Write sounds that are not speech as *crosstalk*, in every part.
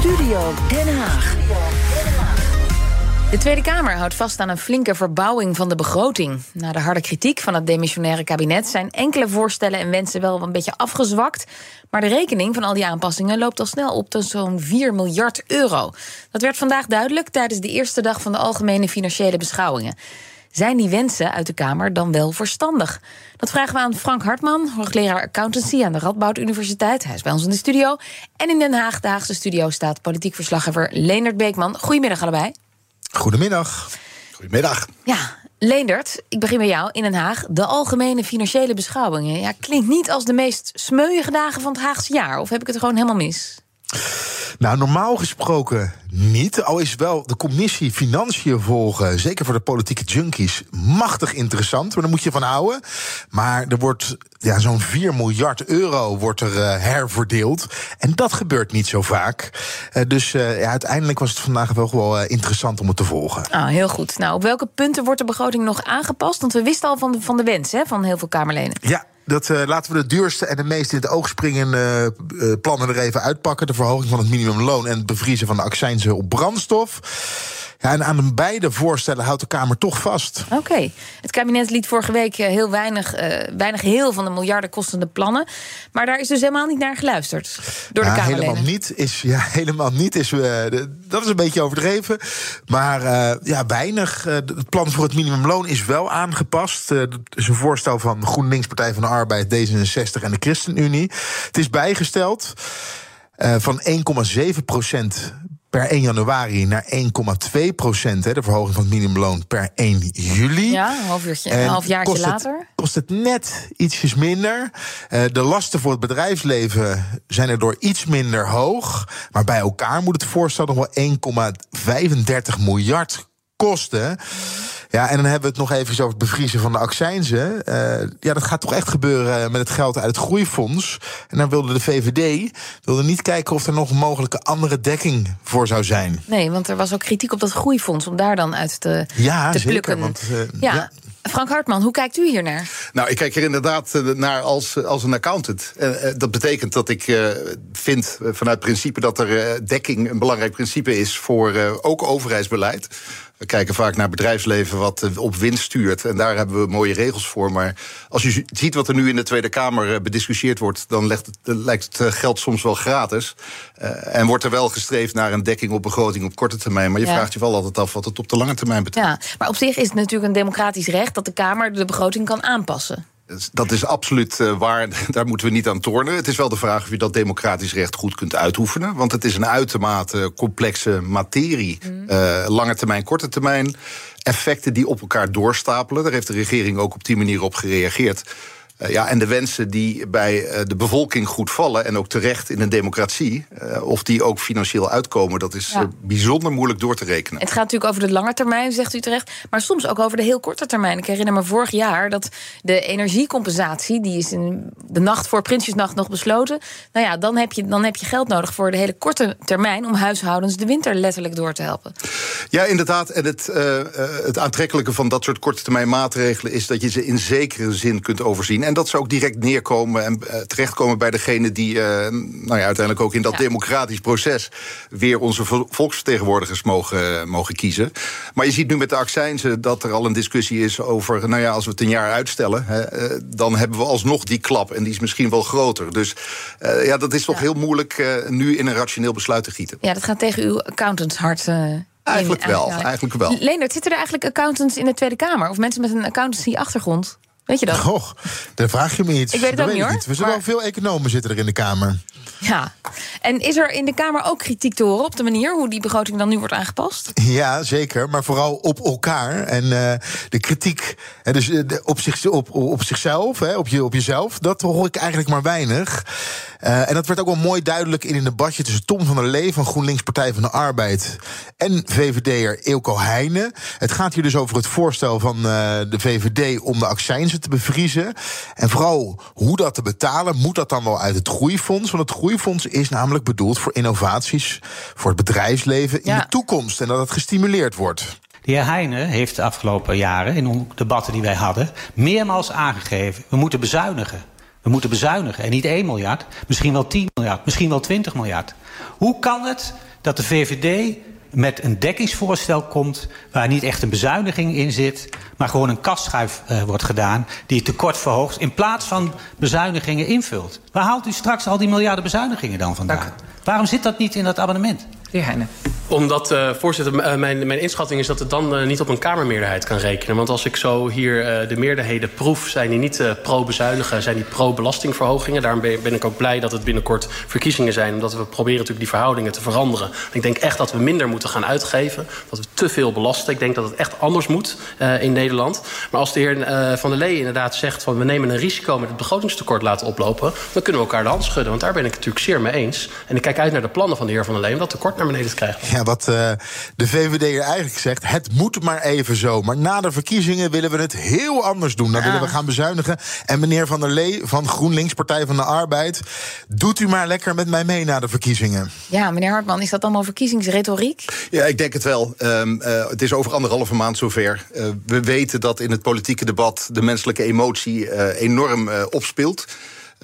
Studio Den Haag. De Tweede Kamer houdt vast aan een flinke verbouwing van de begroting. Na de harde kritiek van het demissionaire kabinet zijn enkele voorstellen en wensen wel een beetje afgezwakt. Maar de rekening van al die aanpassingen loopt al snel op tot zo'n 4 miljard euro. Dat werd vandaag duidelijk tijdens de eerste dag van de algemene financiële beschouwingen. Zijn die wensen uit de Kamer dan wel verstandig? Dat vragen we aan Frank Hartman, hoogleraar accountancy aan de Radboud Universiteit. Hij is bij ons in de studio. En in Den Haag, de Haagse studio, staat politiek verslaggever Leendert Beekman. Goedemiddag allebei. Goedemiddag. Goedemiddag. Ja, Leendert, ik begin bij jou in Den Haag. De algemene financiële beschouwingen. Ja, klinkt niet als de meest smeuïge dagen van het Haagse jaar. Of heb ik het gewoon helemaal mis? Nou, normaal gesproken niet. Al is wel de commissie Financiën volgen, zeker voor de politieke junkies, machtig interessant. Maar daar moet je van houden. Maar er wordt ja, zo'n 4 miljard euro wordt er uh, herverdeeld. En dat gebeurt niet zo vaak. Uh, dus uh, ja, uiteindelijk was het vandaag wel wel interessant om het te volgen. Ah, heel goed. Nou, op welke punten wordt de begroting nog aangepast? Want we wisten al van de, van de wens hè, van heel veel Kamerleden. Ja, dat uh, laten we de duurste en de meest in het oog springende uh, plannen er even uitpakken. De verhoging van het minimumloon en het bevriezen van de accijnzen op brandstof. Ja, en aan beide voorstellen houdt de Kamer toch vast. Oké. Okay. Het kabinet liet vorige week heel weinig, uh, weinig heel van de miljarden kostende plannen. Maar daar is dus helemaal niet naar geluisterd door ja, de Kamer. Helemaal niet. Is, ja, *laughs* helemaal niet. Is, uh, dat is een beetje overdreven. Maar uh, ja, weinig. het plan voor het minimumloon is wel aangepast. dat is een voorstel van GroenLinks, Partij van de Arbeid, D66 en de ChristenUnie. Het is bijgesteld. van 1,7 procent per 1 januari naar 1,2 procent. De verhoging van het minimumloon per 1 juli. Ja, een half, uurtje, een half jaartje kost later. Het, kost het net ietsjes minder. Uh, de lasten voor het bedrijfsleven zijn er door iets minder hoog. Maar bij elkaar moet het voorstel nog wel 1,35 miljard kosten. Ja, en dan hebben we het nog even over het bevriezen van de accijnzen. Uh, ja, dat gaat toch echt gebeuren met het geld uit het groeifonds. En dan wilde de VVD wilde niet kijken of er nog een mogelijke andere dekking voor zou zijn. Nee, want er was ook kritiek op dat groeifonds om daar dan uit te, ja, te zeker, plukken. Want, uh, ja. ja. Frank Hartman, hoe kijkt u hier naar? Nou, ik kijk er inderdaad naar als, als een accountant. Uh, dat betekent dat ik uh, vind vanuit principe dat er dekking een belangrijk principe is voor ook overheidsbeleid. We kijken vaak naar bedrijfsleven wat op winst stuurt. En daar hebben we mooie regels voor. Maar als je ziet wat er nu in de Tweede Kamer bediscussieerd wordt, dan legt het, lijkt het geld soms wel gratis. Uh, en wordt er wel gestreefd naar een dekking op begroting op korte termijn. Maar je Ja. vraagt je wel altijd af wat het op de lange termijn betekent. Ja, maar op zich is het natuurlijk een democratisch recht dat de Kamer de begroting kan aanpassen. Dat is absoluut uh, waar. *laughs* Daar moeten we niet aan tornen. Het is wel de vraag of je dat democratisch recht goed kunt uitoefenen. Want het is een uitermate complexe materie. Mm. Uh, lange termijn, korte termijn. Effecten die op elkaar doorstapelen. Daar heeft de regering ook op die manier op gereageerd. Uh, ja, en de wensen die bij uh, de bevolking goed vallen, en ook terecht in een democratie, uh, of die ook financieel uitkomen, dat is Ja. bijzonder moeilijk door te rekenen. Het gaat natuurlijk over de lange termijn, zegt u terecht, maar soms ook over de heel korte termijn. Ik herinner me vorig jaar dat de energiecompensatie, die is in de nacht voor Prinsjesnacht nog besloten. Nou ja, dan heb je, dan heb je geld nodig voor de hele korte termijn om huishoudens de winter letterlijk door te helpen. Ja, inderdaad. En het, uh, het aantrekkelijke van dat soort korte termijn maatregelen is dat je ze in zekere zin kunt overzien. En dat ze ook direct neerkomen en uh, terechtkomen bij degene die uh, nou ja, uiteindelijk ook in dat Ja. democratisch proces weer onze vo- volksvertegenwoordigers mogen, mogen kiezen. Maar je ziet nu met de accijnzen dat er al een discussie is over, nou ja, als we het een jaar uitstellen, hè, eh, dan hebben we alsnog die klap. En die is misschien wel groter. Dus eh, ja, dat is toch Ja. heel moeilijk eh, nu in een rationeel besluit te gieten. Ja, dat gaat tegen uw accountantshart. eh, in, Eigenlijk wel, eigenlijk wel. Leendert, zitten er eigenlijk accountants in de Tweede Kamer? Of mensen met een accountancy-achtergrond? Weet je dat? Goh, daar vraag je me iets. Ik weet het ook niet, hoor. We zullen Maar- wel veel economen zitten er in de Kamer. Ja. En is er in de Kamer ook kritiek te horen op de manier hoe die begroting dan nu wordt aangepast? Ja, zeker. Maar vooral op elkaar. En eh, de kritiek hè, dus, eh, de- op, zich, op, op zichzelf, hè, op, je, op jezelf, dat hoor ik eigenlijk maar weinig. Uh, en dat werd ook wel mooi duidelijk in een debatje tussen Tom van der Lee van GroenLinks Partij van de Arbeid en VVD'er Eelco Heijnen. Het gaat hier dus over het voorstel van uh, de VVD om de accijnzen te bevriezen. En vooral hoe dat te betalen, moet dat dan wel uit het groeifonds? Want het groeifonds is namelijk bedoeld voor innovaties voor het bedrijfsleven in Ja. de toekomst en dat het gestimuleerd wordt. De heer Heijnen heeft de afgelopen jaren, in de debatten die wij hadden, meermaals aangegeven: we moeten bezuinigen. We moeten bezuinigen. En niet 1 miljard, misschien wel 10 miljard, misschien wel 20 miljard. Hoe kan het dat de VVD met een dekkingsvoorstel komt waar niet echt een bezuiniging in zit, maar gewoon een kastschuif uh, wordt gedaan die het tekort verhoogt in plaats van bezuinigingen invult? Waar haalt u straks al die miljarden bezuinigingen dan vandaan? Waarom zit dat niet in dat abonnement? Heer Heijnen. Omdat, uh, voorzitter, uh, mijn, mijn inschatting is dat het dan uh, niet op een Kamermeerderheid kan rekenen. Want als ik zo hier de meerderheden proef, zijn die niet pro-bezuinigen, zijn die pro-belastingverhogingen. Daarom ben, ik ook blij dat het binnenkort verkiezingen zijn. Omdat we proberen natuurlijk die verhoudingen te veranderen. Ik denk echt dat we minder moeten gaan uitgeven. Dat we te veel belasten. Ik denk dat het echt anders moet in Nederland. Maar als de heer Van der Lee inderdaad zegt van we nemen een risico met het begrotingstekort laten oplopen. Dan kunnen we elkaar de hand schudden. Want daar ben ik natuurlijk zeer mee eens. En ik kijk uit naar de plannen van de heer Van der Lee om dat tekort naar beneden te krijgen. Ja, wat uh, de VVD er eigenlijk zegt, het moet maar even zo. Maar na de verkiezingen willen we het heel anders doen. Dan ja. willen we gaan bezuinigen. En meneer Van der Lee van GroenLinks, Partij van de Arbeid... doet u maar lekker met mij mee na de verkiezingen. Ja, meneer Hartman, is dat allemaal verkiezingsretoriek? Ja, ik denk het wel. Um, uh, het is over anderhalve maand zover. Uh, we weten dat in het politieke debat de menselijke emotie enorm opspeelt.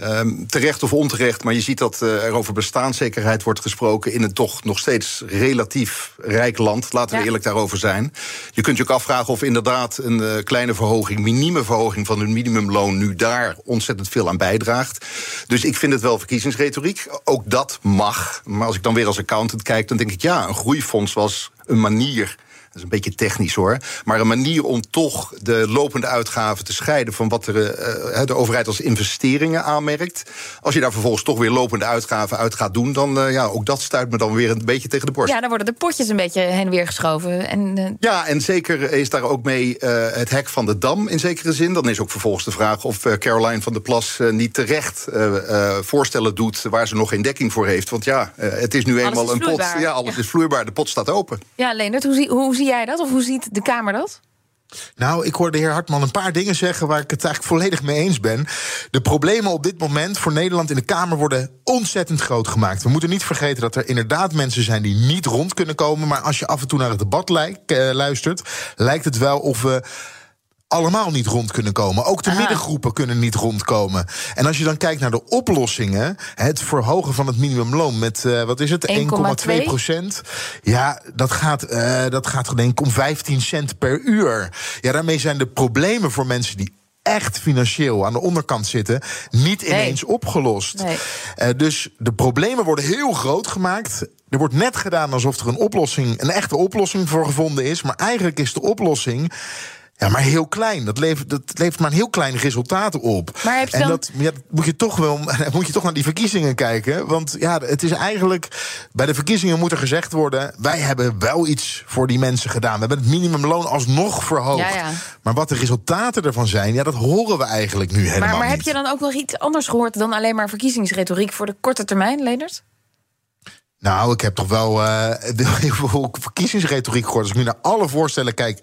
Um, terecht of onterecht, maar je ziet dat uh, er over bestaanszekerheid wordt gesproken in een toch nog steeds relatief rijk land. Laten we ja. eerlijk daarover zijn. Je kunt je ook afvragen of inderdaad een uh, kleine verhoging, minieme verhoging van hun minimumloon nu daar ontzettend veel aan bijdraagt. Dus ik vind het wel verkiezingsretoriek. Ook dat mag. Maar als ik dan weer als accountant kijk, dan denk ik ja, een groeifonds was een manier is een beetje technisch hoor. Maar een manier om toch de lopende uitgaven te scheiden van wat er, uh, de overheid als investeringen aanmerkt. Als je daar vervolgens toch weer lopende uitgaven uit gaat doen, dan uh, ja, ook dat stuit me dan weer een beetje tegen de borst. Ja, dan worden de potjes een beetje heen en weer geschoven. En, uh... Ja, en zeker is daar ook mee het hek van de dam in zekere zin. Dan is ook vervolgens de vraag of Caroline van der Plas niet terecht voorstellen doet waar ze nog geen dekking voor heeft. Want ja, het is nu eenmaal is een pot. Ja, alles ja. is vloeibaar. De pot staat open. Ja, Leonard, hoe zie, hoe zie jij dat? Of hoe ziet de Kamer dat? Nou, ik hoorde de heer Hartman een paar dingen zeggen waar ik het eigenlijk volledig mee eens ben. De problemen op dit moment voor Nederland in de Kamer worden ontzettend groot gemaakt. We moeten niet vergeten dat er inderdaad mensen zijn die niet rond kunnen komen. Maar als je af en toe naar het debat lijkt, uh, luistert, lijkt het wel of we allemaal niet rond kunnen komen. Ook de Aha. middengroepen kunnen niet rondkomen. En als je dan kijkt naar de oplossingen... het verhogen van het minimumloon met, uh, wat is het, 1,2 procent... ja, dat gaat, uh, dat gaat denk ik om 15 cent per uur. Ja, daarmee zijn de problemen voor mensen die echt financieel aan de onderkant zitten, niet ineens nee. opgelost. Nee. Uh, dus de problemen worden heel groot gemaakt. Er wordt net gedaan alsof er een oplossing, een echte oplossing voor gevonden is. Maar eigenlijk is de oplossing. Ja, maar heel klein. Dat levert, dat levert maar een heel klein resultaat op. Maar heb je en dat ja, moet je toch wel *laughs* moet je toch naar die verkiezingen kijken. Want ja, het is eigenlijk. Bij de verkiezingen moet er gezegd worden. Wij hebben wel iets voor die mensen gedaan. We hebben het minimumloon alsnog verhoogd. Ja, ja. Maar wat de resultaten ervan zijn, ja, dat horen we eigenlijk nu helemaal maar, maar heb niet. je dan ook nog iets anders gehoord dan alleen maar verkiezingsretoriek voor de korte termijn, Leendert? Nou, ik heb toch wel *laughs* uh, verkiezingsretoriek gehoord. Als ik nu naar alle voorstellen kijk.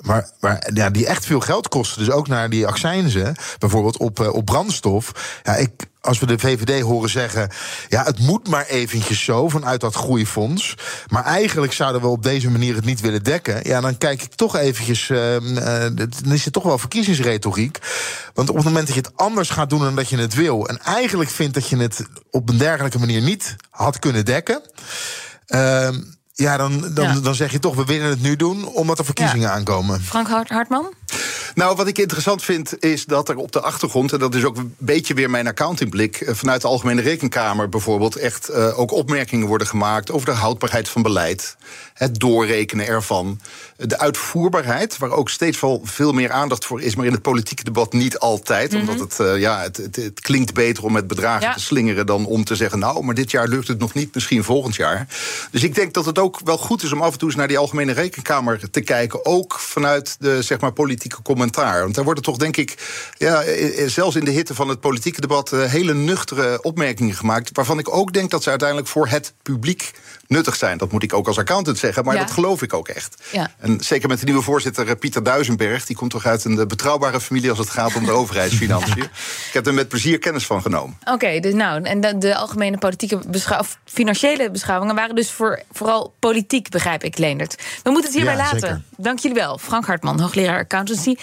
Maar, maar ja, die echt veel geld kosten. Dus ook naar die accijnzen. Bijvoorbeeld op, uh, op brandstof. Ja, ik, als we de VVD horen zeggen. Ja, het moet maar eventjes zo vanuit dat groeifonds. Maar eigenlijk zouden we op deze manier het niet willen dekken. Ja, dan kijk ik toch eventjes. Uh, dan is het toch wel verkiezingsretoriek. Want op het moment dat je het anders gaat doen dan dat je het wil. En eigenlijk vindt dat je het op een dergelijke manier niet had kunnen dekken. Uh, ja, dan, dan, ja. dan zeg je toch, we willen het nu doen omdat er verkiezingen ja. aankomen. Frank Hartman? Nou, wat ik interessant vind, is dat er op de achtergrond, en dat is ook een beetje weer mijn accountingblik, vanuit de Algemene Rekenkamer bijvoorbeeld, echt uh, ook opmerkingen worden gemaakt over de houdbaarheid van beleid, het doorrekenen ervan, de uitvoerbaarheid, waar ook steeds wel veel meer aandacht voor is, maar in het politieke debat niet altijd, mm -hmm. omdat het, uh, ja, het, het, het, klinkt beter om met bedragen ja. te slingeren dan om te zeggen, nou, maar dit jaar lukt het nog niet, misschien volgend jaar. Dus ik denk dat het ook wel goed is om af en toe eens naar die Algemene Rekenkamer te kijken, ook vanuit de zeg maar, politieke communicatie commentaar. Want daar worden toch, denk ik, ja, eh, eh, zelfs in de hitte van het politieke debat... eh, hele nuchtere opmerkingen gemaakt... waarvan ik ook denk dat ze uiteindelijk voor het publiek nuttig zijn. Dat moet ik ook als accountant zeggen, maar Ja. dat geloof ik ook echt. Ja. En zeker met de nieuwe voorzitter Pieter Duisenberg... die komt toch uit een betrouwbare familie als het gaat om de *laughs* overheidsfinanciën. Ik heb er met plezier kennis van genomen. Oké, dus nou, en de, de algemene politieke of financiële beschouwingen waren dus voor, vooral politiek, begrijp ik, Leendert. We moeten het hierbij Ja, laten. zeker. Dank jullie wel. Frank Hartman, hoogleraar accountancy